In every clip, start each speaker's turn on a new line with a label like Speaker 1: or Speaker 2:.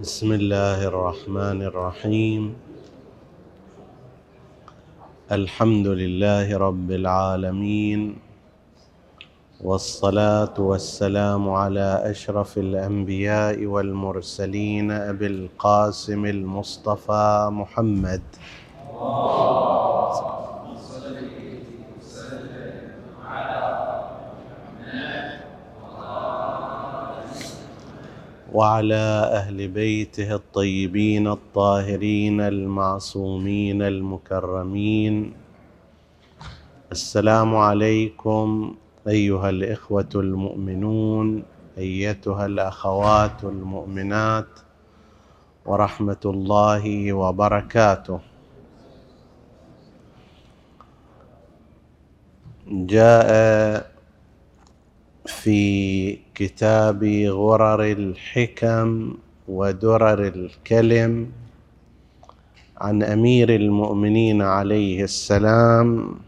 Speaker 1: بسم الله الرحمن الرحيم. الحمد لله رب العالمين. والصلاة والسلام على أشرف الأنبياء والمرسلين أبي القاسم المصطفى محمد. وعلى أهل بيته الطيبين الطاهرين المعصومين المكرمين. السلام عليكم أيها الإخوة المؤمنون أيتها الأخوات المؤمنات ورحمة الله وبركاته. جاء في كتاب غرر الحكم ودرر الكلم عن أمير المؤمنين عليه السلام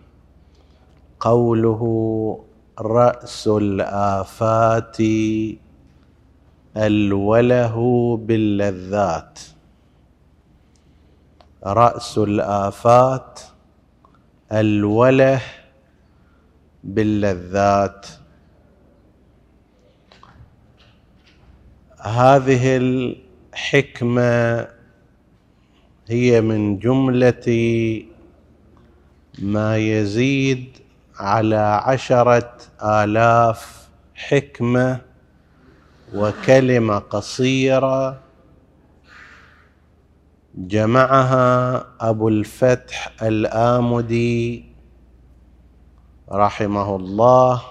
Speaker 1: قوله رأس الآفات الوله باللذات. رأس الآفات الوله باللذات. هذه الحكمة هي من جملة ما يزيد على عشرة آلاف حكمة وكلمة قصيرة جمعها أبو الفتح الآمدي رحمه الله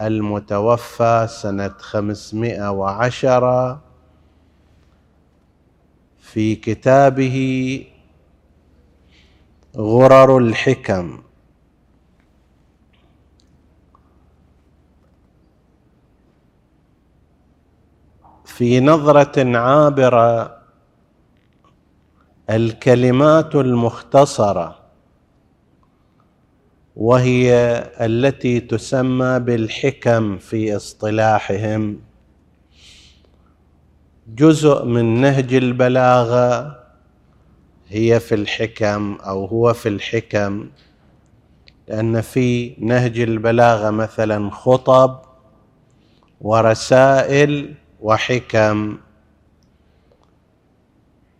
Speaker 1: المتوفى سنة خمسمائة وعشرة في كتابه غرر الحكم. في نظرة عابرة الكلمات المختصرة. وهي التي تسمى بالحكم في اصطلاحهم. جزء من نهج البلاغة هي في الحكم أو هو في الحكم لأن في نهج البلاغة مثلا خطب ورسائل وحكم.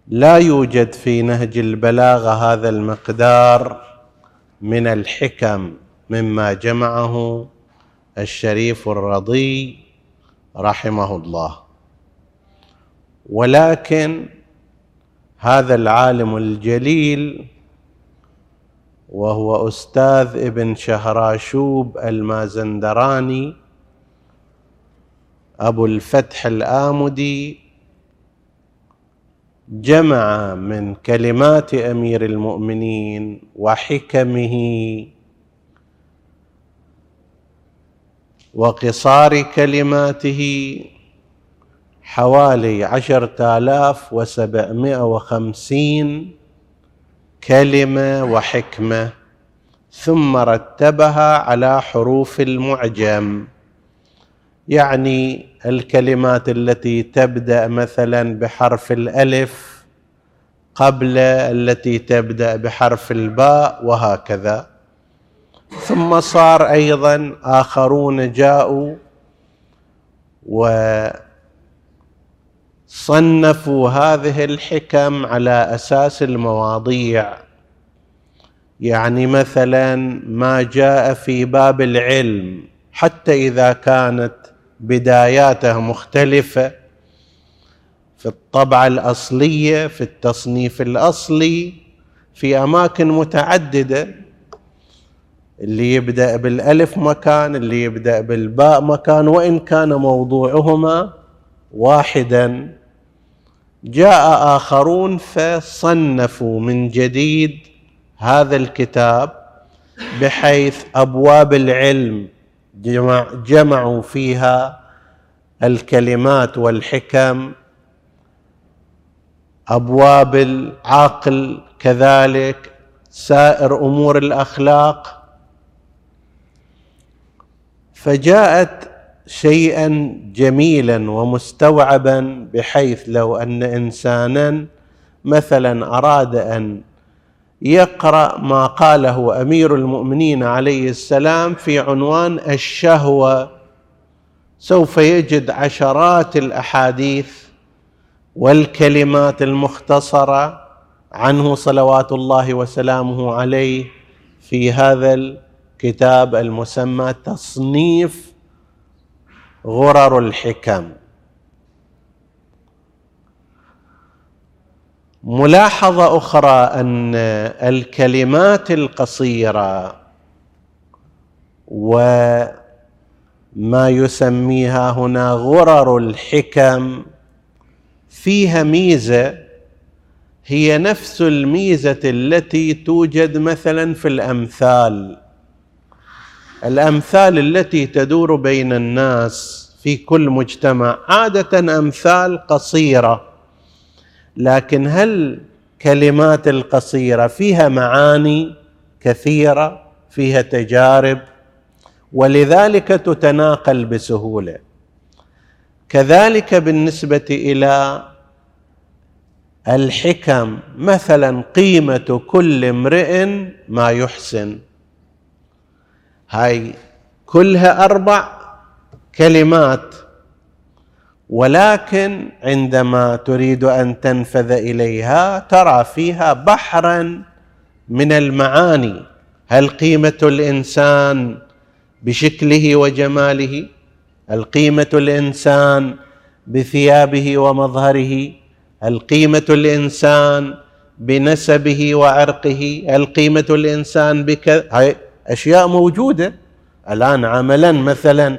Speaker 1: لا يوجد في نهج البلاغة هذا المقدار. من الحكم مما جمعه الشريف الرضي رحمه الله. ولكن هذا العالم الجليل وهو أستاذ ابن شهراشوب المازندراني أبو الفتح الآمدي جمع من كلمات أمير المؤمنين وحكمه وقصار كلماته حوالي عشرة آلاف وسبعمائة وخمسين كلمة وحكمة ثم رتبها على حروف المعجم. يعني الكلمات التي تبدأ مثلا بحرف الألف قبل التي تبدأ بحرف الباء وهكذا. ثم صار أيضا آخرون جاءوا وصنفوا هذه الحكم على أساس المواضيع. يعني مثلا ما جاء في باب العلم حتى إذا كانت بداياته مختلفة في الطبعة الأصلية في التصنيف الأصلي في أماكن متعددة. اللي يبدأ بالألف مكان اللي يبدأ بالباء مكان وإن كان موضوعهما واحدا. جاء آخرون فصنفوا من جديد هذا الكتاب بحيث أبواب العلم جمع جمعوا فيها الكلمات والحكم أبواب العقل كذلك سائر أمور الأخلاق. فجاءت شيئا جميلا ومستوعبا بحيث لو أن انسانا مثلا أراد أن يقرأ ما قاله أمير المؤمنين عليه السلام في عنوان الشهوة. سوف يجد عشرات الأحاديث والكلمات المختصرة عنه صلوات الله وسلامه عليه في هذا الكتاب المسمى تصنيف غرر الحكم. ملاحظة أخرى أن الكلمات القصيرة وما يسميها هنا غرر الحكم فيها ميزة هي نفس الميزة التي توجد مثلا في الأمثال. الأمثال التي تدور بين الناس في كل مجتمع عادة أمثال قصيرة. لكن هل كلمات القصيرة فيها معاني كثيرة فيها تجارب؟ ولذلك تتناقل بسهولة. كذلك بالنسبة إلى الحكم مثلا قيمة كل امرئ ما يحسن. هاي كلها أربع كلمات ولكن عندما تريد أن تنفذ إليها ترى فيها بحرا من المعاني. هل قيمة الإنسان بشكله وجماله؟ هل قيمة الإنسان بثيابه ومظهره؟ هل قيمة الإنسان بنسبه وعرقه؟ هل قيمة الإنسان بكذا هاي أشياء موجودة. الآن عملا مثلا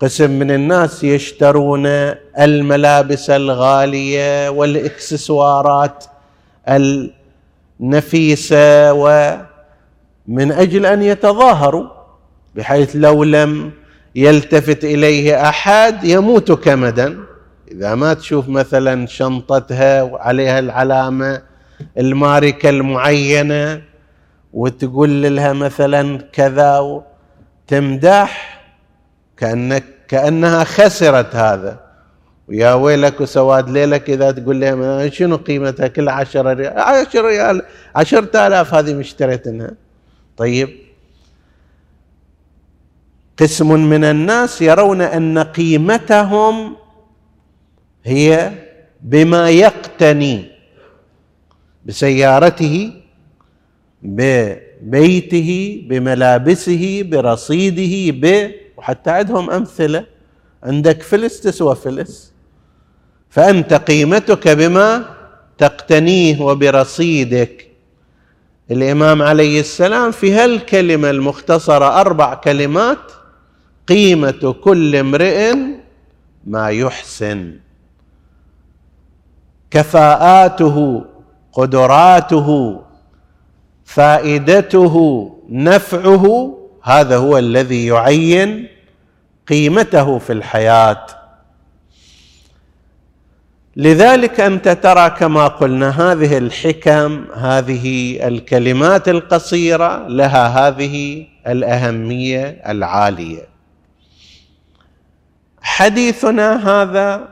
Speaker 1: قسم من الناس يشترون الملابس الغالية والإكسسوارات النفيسة ومن أجل أن يتظاهروا بحيث لو لم يلتفت إليه أحد يموت كمدا. إذا ما تشوف مثلا شنطتها وعليها العلامة الماركة المعينة وتقول لها مثلا كذا تمدح كأنك كأنها خسرت هذا. ويا ويلك وسواد ليلك إذا تقول لها شنو قيمتها؟ كل عشرة ريال عشر ريال عشرة آلاف هذه مشتريتها طيب. قسم من الناس يرون أن قيمتهم هي بما يقتني بسيارته ببيته بملابسه برصيده ب وحتى عندهم أمثلة. عندك فلس تسوى فلس فأنت قيمتك بما تقتنيه وبرصيدك. الإمام عليه السلام في هالكلمة المختصرة أربع كلمات قيمة كل امرئ ما يحسن. كفاءاته قدراته فائدته نفعه هذا هو الذي يعين قيمته في الحياة. لذلك أنت ترى كما قلنا هذه الحكم هذه الكلمات القصيرة لها هذه الأهمية العالية. حديثنا هذا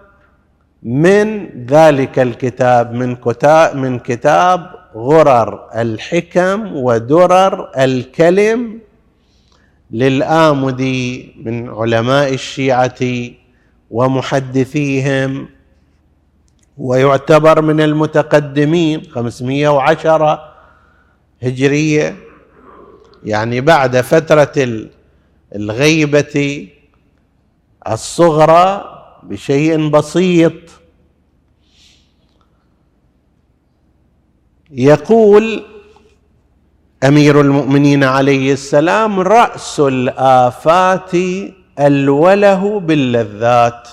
Speaker 1: من ذلك الكتاب من كتاب من كتاب غرر الحكم ودرر الكلم للآمدي من علماء الشيعة ومحدثيهم ويعتبر من المتقدمين 510 هجرية. يعني بعد فترة الغيبة الصغرى بشيء بسيط. يقول أمير المؤمنين عليه السلام رأس الآفات الوله باللذات.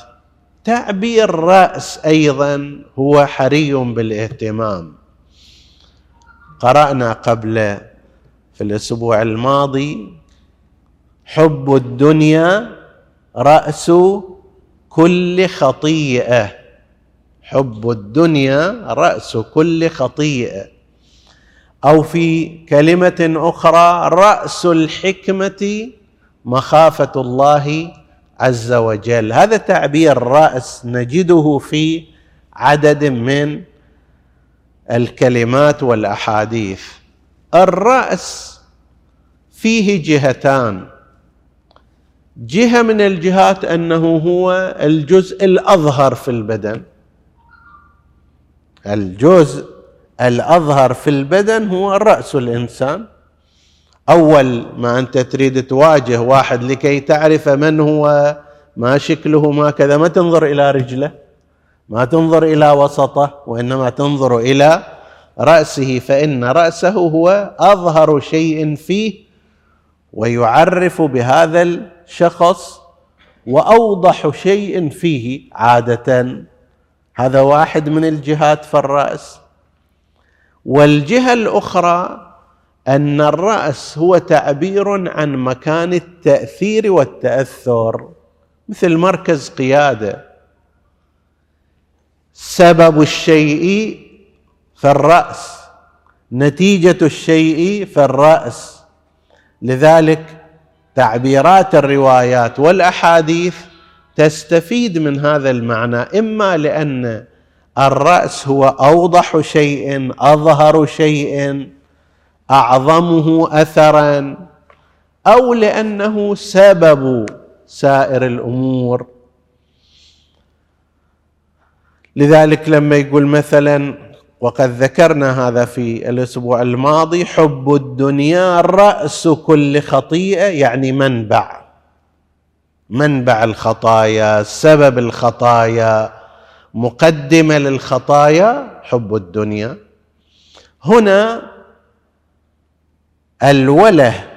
Speaker 1: تعبير راس أيضا هو حري بالاهتمام. قرأنا قبل في الأسبوع الماضي حب الدنيا رأس كل خطيئة. حب الدنيا رأس كل خطيئة. أو في كلمة أخرى رأس الحكمة مخافة الله عز وجل. هذا تعبير رأس نجده في عدد من الكلمات والأحاديث. الرأس فيه جهتان. جهة من الجهات أنه هو الجزء الأظهر في البدن. الجزء الأظهر في البدن هو رأس الإنسان. أول ما أنت تريد تواجه واحد لكي تعرف من هو ما شكله ما كذا ما تنظر إلى رجله ما تنظر إلى وسطه وإنما تنظر إلى رأسه فإن رأسه هو أظهر شيء فيه ويعرف بهذا الشخص وأوضح شيء فيه عادة. هذا واحد من الجهات في الرأس. والجهة الأخرى أن الرأس هو تعبير عن مكان التأثير والتأثر مثل مركز قيادة. سبب الشيء في الراس نتيجة الشيء في الراس لذلك تعبيرات الروايات والأحاديث تستفيد من هذا المعنى إما لأن الرأس هو أوضح شيء أظهر شيء أعظمه اثرا أو لأنه سبب سائر الأمور. لذلك لما يقول مثلا وقد ذكرنا هذا في الأسبوع الماضي حب الدنيا رأس كل خطيئة يعني منبع. منبع الخطايا سبب الخطايا. مقدمة للخطايا حب الدنيا. هنا الوله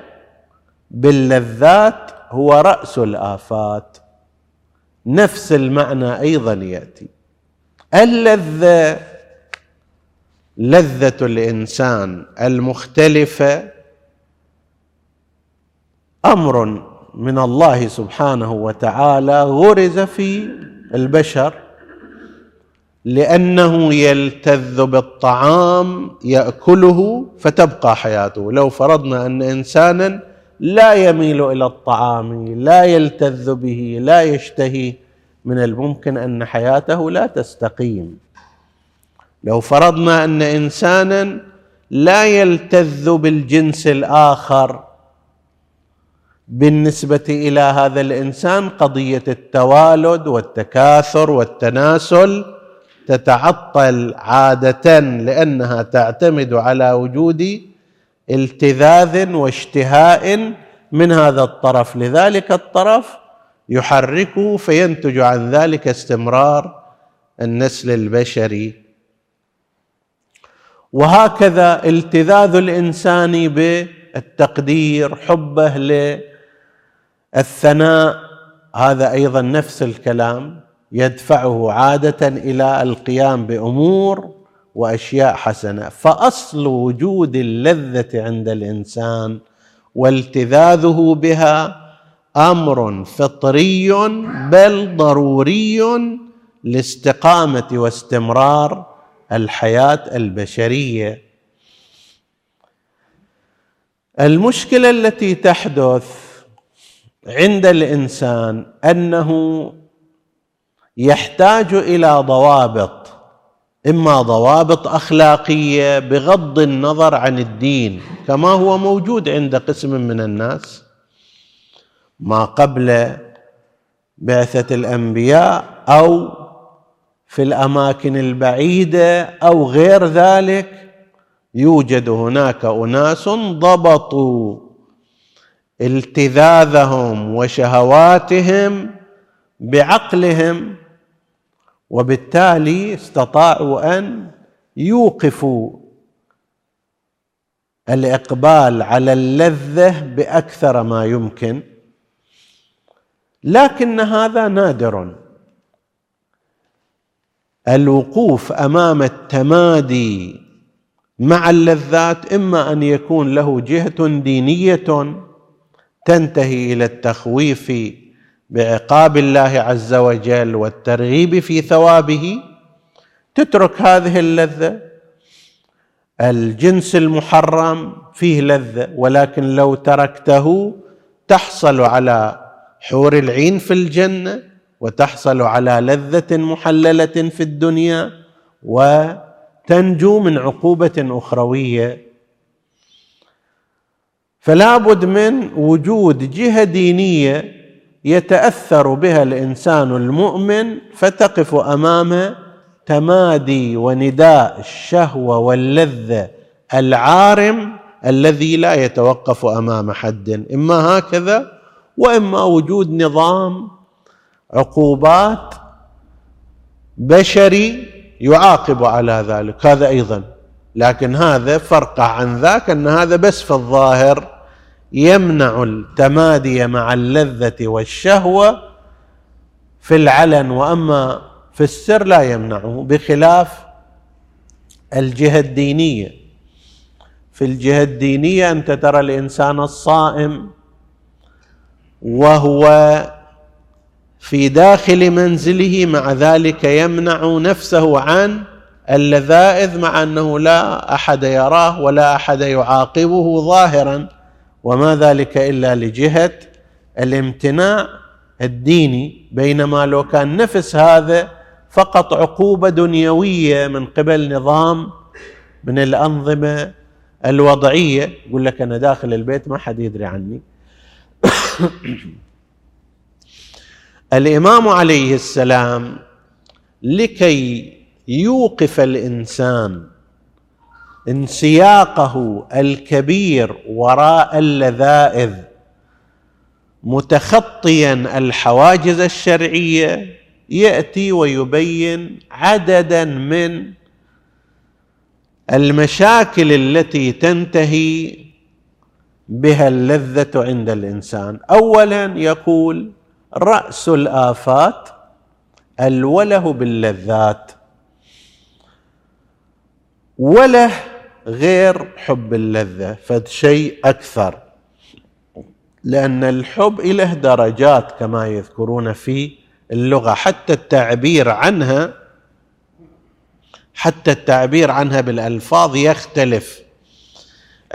Speaker 1: باللذات هو رأس الآفات. نفس المعنى أيضا يأتي. اللذة لذة الإنسان المختلفة أمر من الله سبحانه وتعالى غرز في البشر. لأنه يلتذ بالطعام يأكله فتبقى حياته. لو فرضنا أن إنسانا لا يميل إلى الطعام لا يلتذ به لا يشتهي من الممكن أن حياته لا تستقيم. لو فرضنا أن إنسانا لا يلتذ بالجنس الآخر بالنسبة إلى هذا الإنسان قضية التوالد والتكاثر والتناسل تتعطل عادة لأنها تعتمد على وجود التذاذ واشتهاء من هذا الطرف. لذلك الطرف يحركه فينتج عن ذلك استمرار النسل البشري. وهكذا التذاذ الانسان بالتقدير حبه للثناء هذا أيضا نفس الكلام. يدفعه عادة إلى القيام بأمور وأشياء حسنة. فأصل وجود اللذة عند الإنسان والتذاذه بها أمر فطري بل ضروري لاستقامة واستمرار الحياة البشرية. المشكلة التي تحدث عند الإنسان أنه يحتاج إلى ضوابط إما ضوابط أخلاقية بغض النظر عن الدين كما هو موجود عند قسم من الناس. ما قبل بعثة الأنبياء أو في الأماكن البعيدة أو غير ذلك يوجد هناك أناس ضبطوا التذاذهم وشهواتهم بعقلهم وبالتالي استطاعوا أن يوقفوا الإقبال على اللذة بأكثر ما يمكن. لكن هذا نادر. الوقوف أمام التمادي مع اللذات إما أن يكون له جهة دينية تنتهي إلى التخويف بعقاب الله عز وجل والترغيب في ثوابه تترك هذه اللذة. الجنس المحرم فيه لذة ولكن لو تركته تحصل على حور العين في الجنة وتحصل على لذة محللة في الدنيا وتنجو من عقوبة أخروية. فلا بد من وجود جهة دينية يتأثر بها الإنسان المؤمن فتقف أمام تمادي ونداء الشهوة واللذة العارم الذي لا يتوقف أمام حد. إما هكذا وإما وجود نظام عقوبات بشري يعاقب على ذلك. هذا أيضا. لكن هذا فرق عن ذاك أن هذا بس في الظاهر يمنع التمادي مع اللذة والشهوة في العلن وأما في السر لا يمنعه بخلاف الجهة الدينية. في الجهة الدينية أنت ترى الإنسان الصائم وهو في داخل منزله مع ذلك يمنع نفسه عن اللذائذ مع أنه لا أحد يراه ولا أحد يعاقبه ظاهرا. وما ذلك إلا لجهة الامتناع الديني بينما لو كان نفس هذا فقط عقوبة دنيوية من قبل نظام من الأنظمة الوضعية. يقول لك أنا داخل البيت ما حد يدري عني. الإمام عليه السلام لكي يوقف الإنسان انسياقه الكبير وراء اللذائذ متخطيا الحواجز الشرعية يأتي ويبين عددا من المشاكل التي تنتهي بها اللذة عند الإنسان. اولا يقول رأس الآفات الوله باللذات وله غير حب اللذة فشيء أكثر. لأن الحب له درجات كما يذكرون في اللغة. حتى التعبير عنها حتى التعبير عنها بالألفاظ يختلف.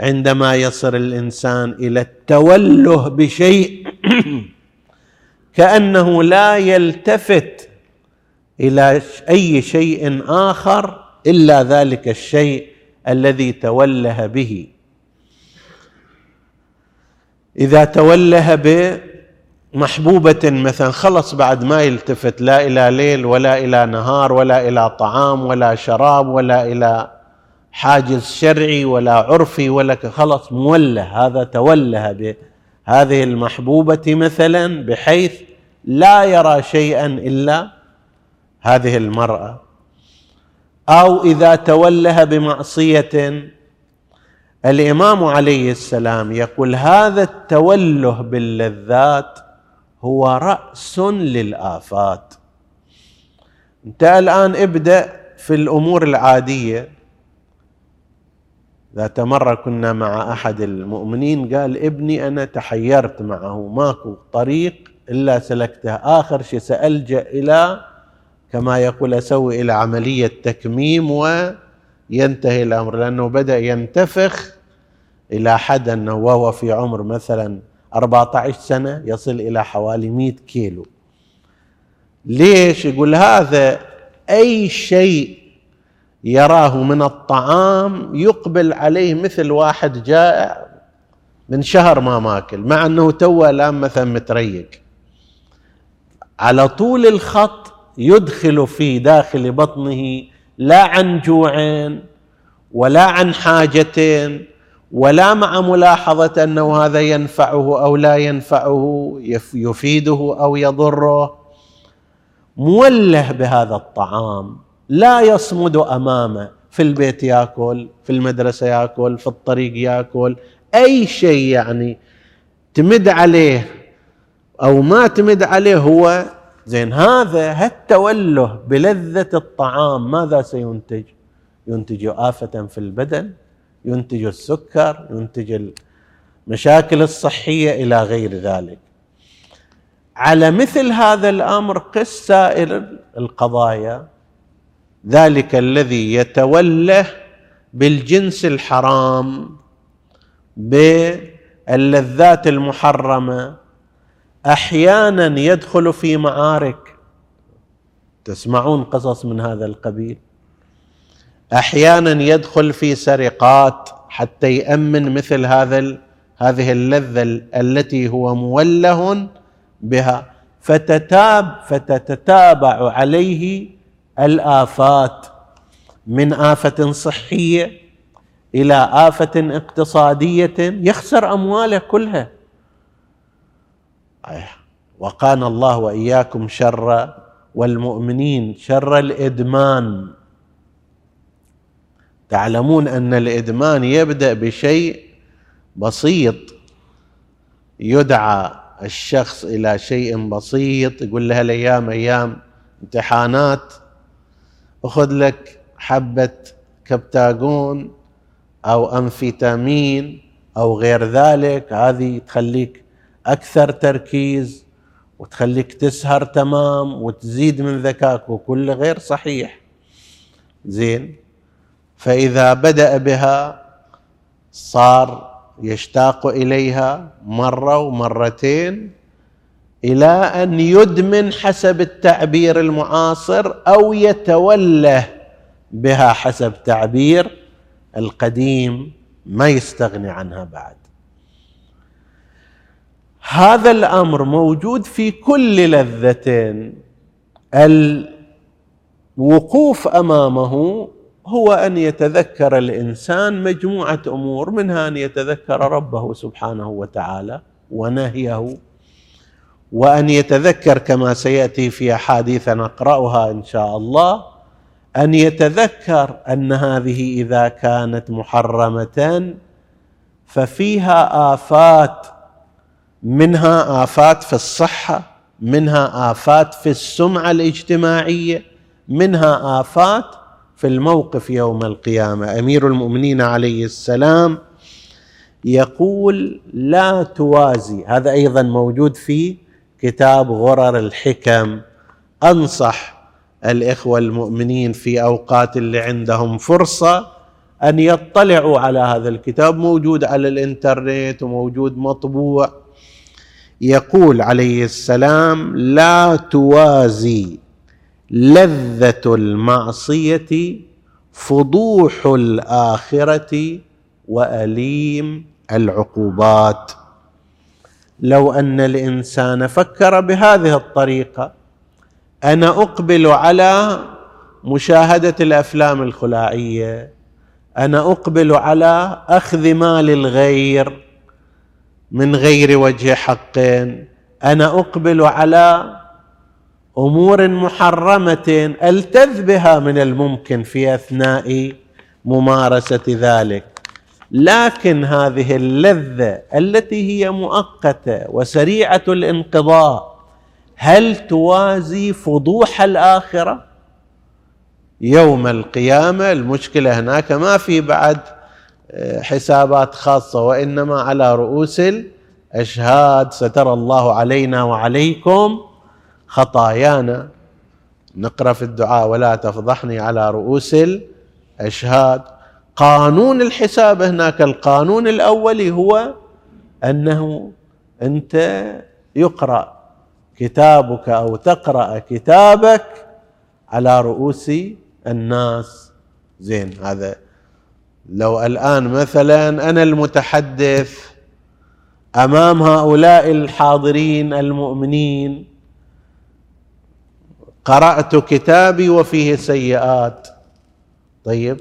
Speaker 1: عندما يصل الإنسان إلى التوله بشيء كأنه لا يلتفت إلى أي شيء آخر إلا ذلك الشيء الذي توله به. إذا توله بمحبوبه مثلا خلص بعد ما يلتفت لا إلى ليل ولا إلى نهار ولا إلى طعام ولا شراب ولا إلى حاجز شرعي ولا عرفي ولا خلص موله. هذا توله بهذه المحبوبة مثلا بحيث لا يرى شيئا إلا هذه المرأة. أو إذا توله بمعصية. الإمام عليه السلام يقول هذا التوله باللذات هو رأس للآفات. أنت الآن ابدأ في الأمور العادية. ذات مره كنا مع أحد المؤمنين قال ابني أنا تحيرت معه ماكو طريق إلا سلكته. آخر شيء سألجأ إلى كما يقول أسوي إلى عملية تكميم وينتهي الأمر لأنه بدأ ينتفخ إلى حد أنه وهو في عمر مثلا 14 سنة يصل إلى حوالي 100 كيلو. ليش؟ يقول هذا أي شيء يراه من الطعام يقبل عليه مثل واحد جائع من شهر ما ماكل مع أنه تو الآن مثلا متريق. على طول الخط يدخل في داخل بطنه لا عن جوع ولا عن حاجة ولا مع ملاحظة أنه هذا ينفعه أو لا ينفعه يفيده أو يضره. موله بهذا الطعام لا يصمد أمامه. في البيت ياكل في المدرسة ياكل في الطريق ياكل. أي شيء يعني تمد عليه أو ما تمد عليه هو زين هذا هالتوله بلذة الطعام ماذا سينتج؟ ينتج آفة في البدن ينتج السكر ينتج المشاكل الصحية إلى غير ذلك على مثل هذا الأمر قس سائر القضايا ذلك الذي يتوله بالجنس الحرام باللذات المحرمة أحيانا يدخل في معارك. تسمعون قصص من هذا القبيل. أحيانا يدخل في سرقات حتى يأمن مثل هذا هذه اللذة التي هو موله بها. فتتاب فتتتابع عليه الآفات. من آفة صحية إلى آفة اقتصادية. يخسر امواله كلها. وقانا الله وإياكم شر والمؤمنين شر الإدمان. تعلمون أن الإدمان يبدأ بشيء بسيط. يدعى الشخص إلى شيء بسيط يقول له الأيام أيام امتحانات. خذ لك حبة كبتاجون أو أمفيتامين أو غير ذلك هذه تخليك أكثر تركيز وتخليك تسهر تمام وتزيد من ذكاك وكل غير صحيح. زين؟ فإذا بدأ بها صار يشتاق إليها مرة ومرتين إلى أن يدمن حسب التعبير المعاصر أو يتوله بها حسب تعبير القديم ما يستغني عنها بعد. هذا الأمر موجود في كل لذه الوقوف أمامه هو أن يتذكر الإنسان مجموعة أمور منها أن يتذكر ربه سبحانه وتعالى ونهيه وأن يتذكر كما سيأتي في أحاديث نقرأها إن شاء الله أن يتذكر أن هذه إذا كانت محرمة ففيها آفات منها آفات في الصحة منها آفات في السمعة الاجتماعية منها آفات في الموقف يوم القيامة. أمير المؤمنين عليه السلام يقول لا توازي. هذا أيضا موجود في كتاب غرر الحكم. أنصح الإخوة المؤمنين في أوقات اللي عندهم فرصة أن يطلعوا على هذا الكتاب. موجود على الإنترنت وموجود مطبوع. يقول عليه السلام لا توازي لذة المعصية فضوح الآخرة وأليم العقوبات. لو أن الإنسان فكر بهذه الطريقة أنا أقبل على مشاهدة الأفلام الخلاعيه أنا أقبل على أخذ مال الغير من غير وجه حق. أنا أقبل على أمور محرمة ألتذ بها من الممكن في أثناء ممارسة ذلك. لكن هذه اللذة التي هي مؤقتة وسريعة الانقضاء هل توازي فضوح الآخرة؟ يوم القيامة المشكلة هناك ما في بعد. حسابات خاصة وإنما على رؤوس الأشهاد. سترى الله علينا وعليكم خطايانا. نقرأ في الدعاء ولا تفضحني على رؤوس الأشهاد. قانون الحساب هناك القانون الاولي هو أنه أنت يقرأ كتابك أو تقرأ كتابك على رؤوس الناس. زين هذا لو الآن مثلا أنا المتحدث أمام هؤلاء الحاضرين المؤمنين قرأت كتابي وفيه سيئات. طيب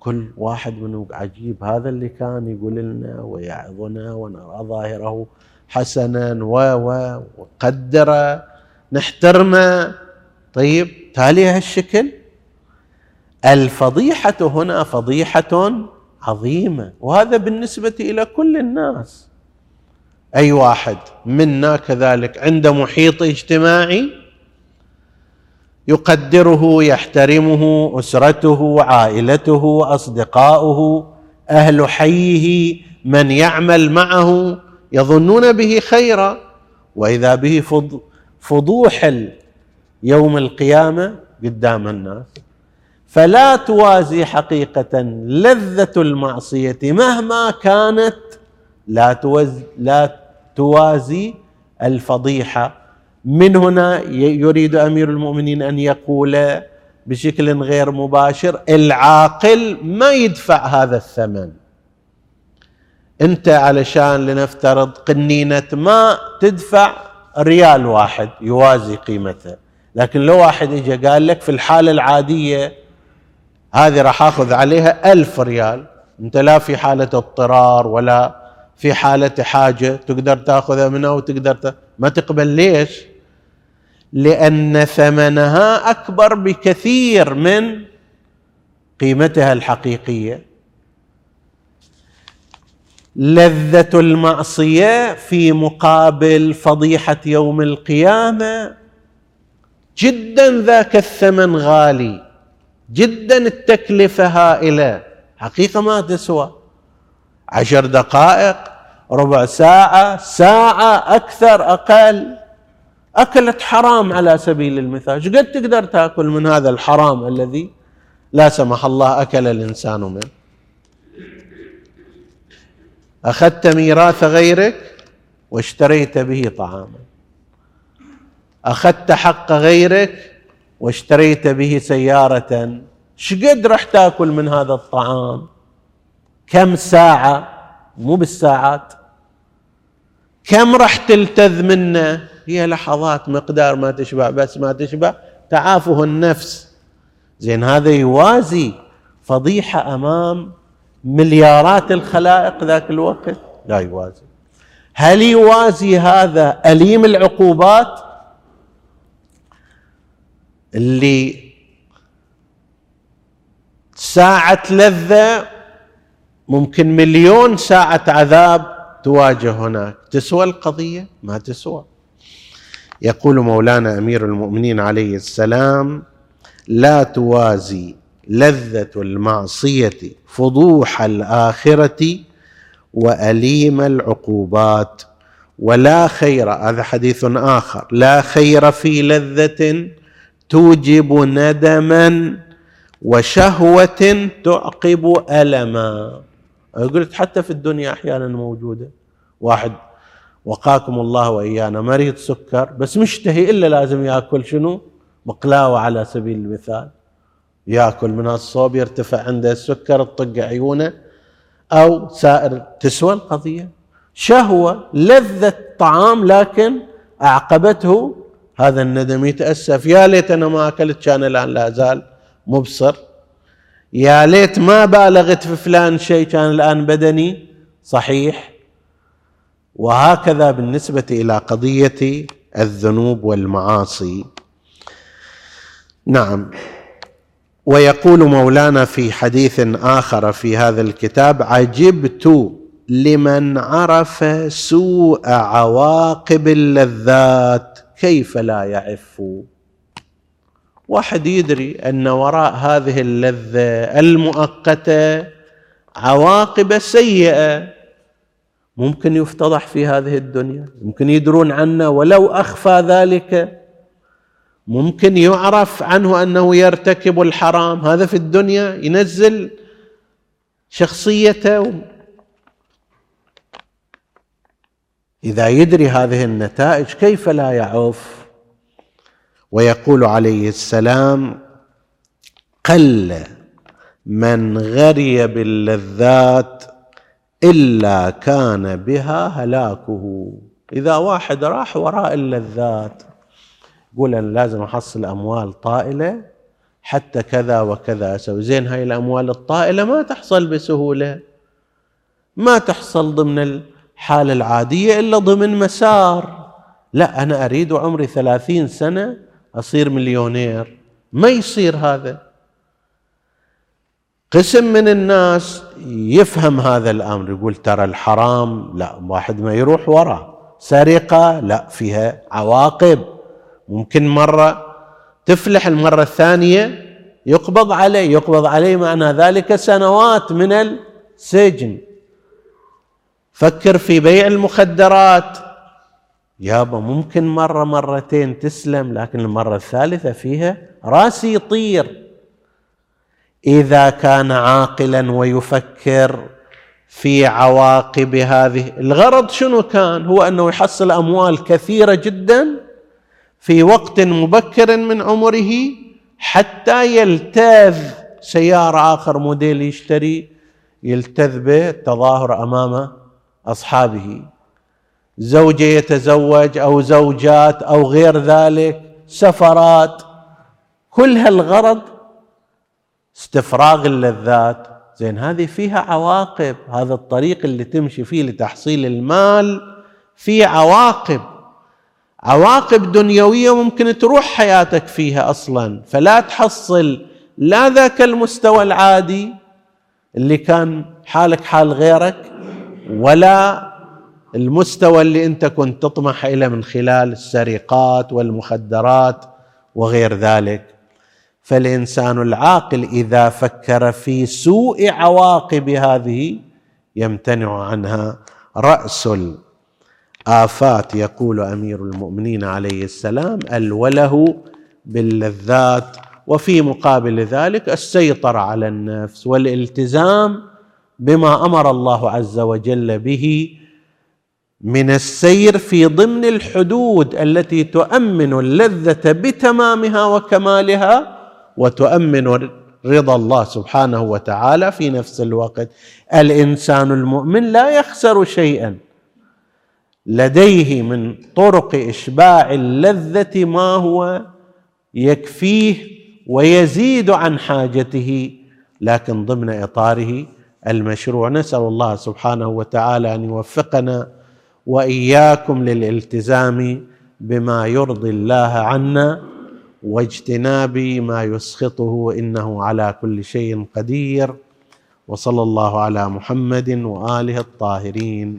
Speaker 1: كل واحد منهم عجيب هذا اللي كان يقول لنا ويعظنا ونرى ظاهره حسنا و و وقدره نحترمه. طيب تالي هالشكل؟ الفضيحة هنا فضيحة عظيمة وهذا بالنسبة إلى كل الناس. أي واحد منا كذلك عنده محيط اجتماعي يقدره يحترمه أسرته عائلته أصدقاؤه أهل حيه من يعمل معه يظنون به خيرا. وإذا به فضوح يوم القيامة قدام الناس. فلا توازي حقيقة لذة المعصية مهما كانت. لا توازي, لا توازي الفضيحة. من هنا يريد أمير المؤمنين أن يقول بشكل غير مباشر العاقل ما يدفع هذا الثمن. أنت علشان لنفترض قنينة ماء تدفع ريال واحد يوازي قيمته. لكن لو واحد اجى قال لك في الحالة العادية هذه راح آخذ عليها ألف ريال. أنت لا في حالة اضطرار ولا في حالة حاجة تقدر تاخذها منها وتقدر ما تقبل. ليش؟ لأن ثمنها أكبر بكثير من قيمتها الحقيقية. لذة المعصية في مقابل فضيحة يوم القيامة جدا ذاك الثمن غالي. جدا التكلفة هائلة. حقيقة ما تسوى. عشر دقائق ربع ساعة ساعة أكثر أقل. أكلت حرام على سبيل المثال. قد تقدر تأكل من هذا الحرام الذي لا سمح الله أكل الإنسان منه؟ أخذت ميراث غيرك واشتريت به طعاما. أخذت حق غيرك واشتريت به سيارة. شقد راح تاكل من هذا الطعام؟ كم ساعة؟ مو بالساعات. كم راح تلتذ منه؟ هي لحظات مقدار ما تشبع بس ما تشبع. تعافه النفس. زين هذا يوازي فضيحة أمام مليارات الخلائق ذاك الوقت؟ لا يوازي. هل يوازي هذا أليم العقوبات؟ اللي ساعة لذة ممكن مليون ساعة عذاب تواجه هناك. تسوى القضية؟ ما تسوى. يقول مولانا أمير المؤمنين عليه السلام لا توازي لذة المعصية فضوح الآخرة وأليم العقوبات ولا خير. هذا حديث آخر. لا خير في لذة توجب ندما وشهوة تعقب ألما. قلت حتى في الدنيا أحيانا موجودة. واحد وقاكم الله وإيانا مريض سكر بس مشتهي إلا لازم يأكل شنو؟ مقلاوه على سبيل المثال. يأكل من الصوب يرتفع عنده السكر تطق عيونه أو سائر تسوى القضية. شهوة لذة طعام لكن أعقبته هذا الندم يتأسف. يا ليت أنا ما أكلت كان الان لا زال مبصر. يا ليت ما بالغت في فلان شيء كان الآن بدني. صحيح. وهكذا بالنسبة إلى قضية الذنوب والمعاصي. نعم. ويقول مولانا في حديث آخر في هذا الكتاب عجبت لمن عرف سوء عواقب اللذات كيف لا يعف؟ واحد يدري أن وراء هذه اللذة المؤقتة عواقب سيئة ممكن يفتضح في هذه الدنيا ممكن يدرون عنه ولو أخفى ذلك ممكن يعرف عنه أنه يرتكب الحرام. هذا في الدنيا ينزل شخصيته إذا يدري هذه النتائج كيف لا يعوف؟ ويقول عليه السلام قل من غري باللذات إلا كان بها هلاكه. إذا واحد راح وراء اللذات يقول أنا لازم أحصل أموال طائلة حتى كذا وكذا أسوي. زين هاي الأموال الطائلة ما تحصل بسهولة ما تحصل ضمن الحاله العادية إلا ضمن مسار. لا أنا أريد عمري ثلاثين سنة أصير مليونير. ما يصير هذا؟ قسم من الناس يفهم هذا الأمر يقول ترى الحرام لا واحد ما يروح وراه سرقة لا فيها عواقب. ممكن مرة تفلح المرة الثانية يقبض عليه يقبض عليه معنى ذلك سنوات من السجن. فكر في بيع المخدرات. يابا ممكن مرة مرتين تسلم لكن المرة الثالثة فيها راسي يطير. إذا كان عاقلا ويفكر في عواقب هذه الغرض شنو كان؟ هو أنه يحصل أموال كثيرة جدا في وقت مبكر من عمره حتى يلتاذ سيارة آخر موديل يشتري يلتذ بالتظاهر امام أصحابه. زوجة يتزوج أو زوجات أو غير ذلك سفرات كل هالغرض استفراغ اللذات زين هذه فيها عواقب. هذا الطريق اللي تمشي فيه لتحصيل المال فيه عواقب. عواقب دنيوية ممكن تروح حياتك فيها أصلا. فلا تحصل لا ذاك المستوى العادي اللي كان حالك حال غيرك ولا المستوى اللي انت كنت تطمح إليه من خلال السرقات والمخدرات وغير ذلك. فالإنسان العاقل إذا فكر في سوء عواقب هذه يمتنع عنها. رأس الآفات يقول أمير المؤمنين عليه السلام الوله باللذات وفي مقابل ذلك السيطرة على النفس والالتزام بما أمر الله عز وجل به من السير في ضمن الحدود التي تؤمن اللذة بتمامها وكمالها وتؤمن رضا الله سبحانه وتعالى في نفس الوقت. الإنسان المؤمن لا يخسر شيئا. لديه من طرق إشباع اللذة ما هو يكفيه ويزيد عن حاجته لكن ضمن إطاره المشروع. نسأل الله سبحانه وتعالى أن يوفقنا وإياكم للالتزام بما يرضي الله عنا واجتناب ما يسخطه إنه على كل شيء قدير. وصلى الله على محمد وآله الطاهرين.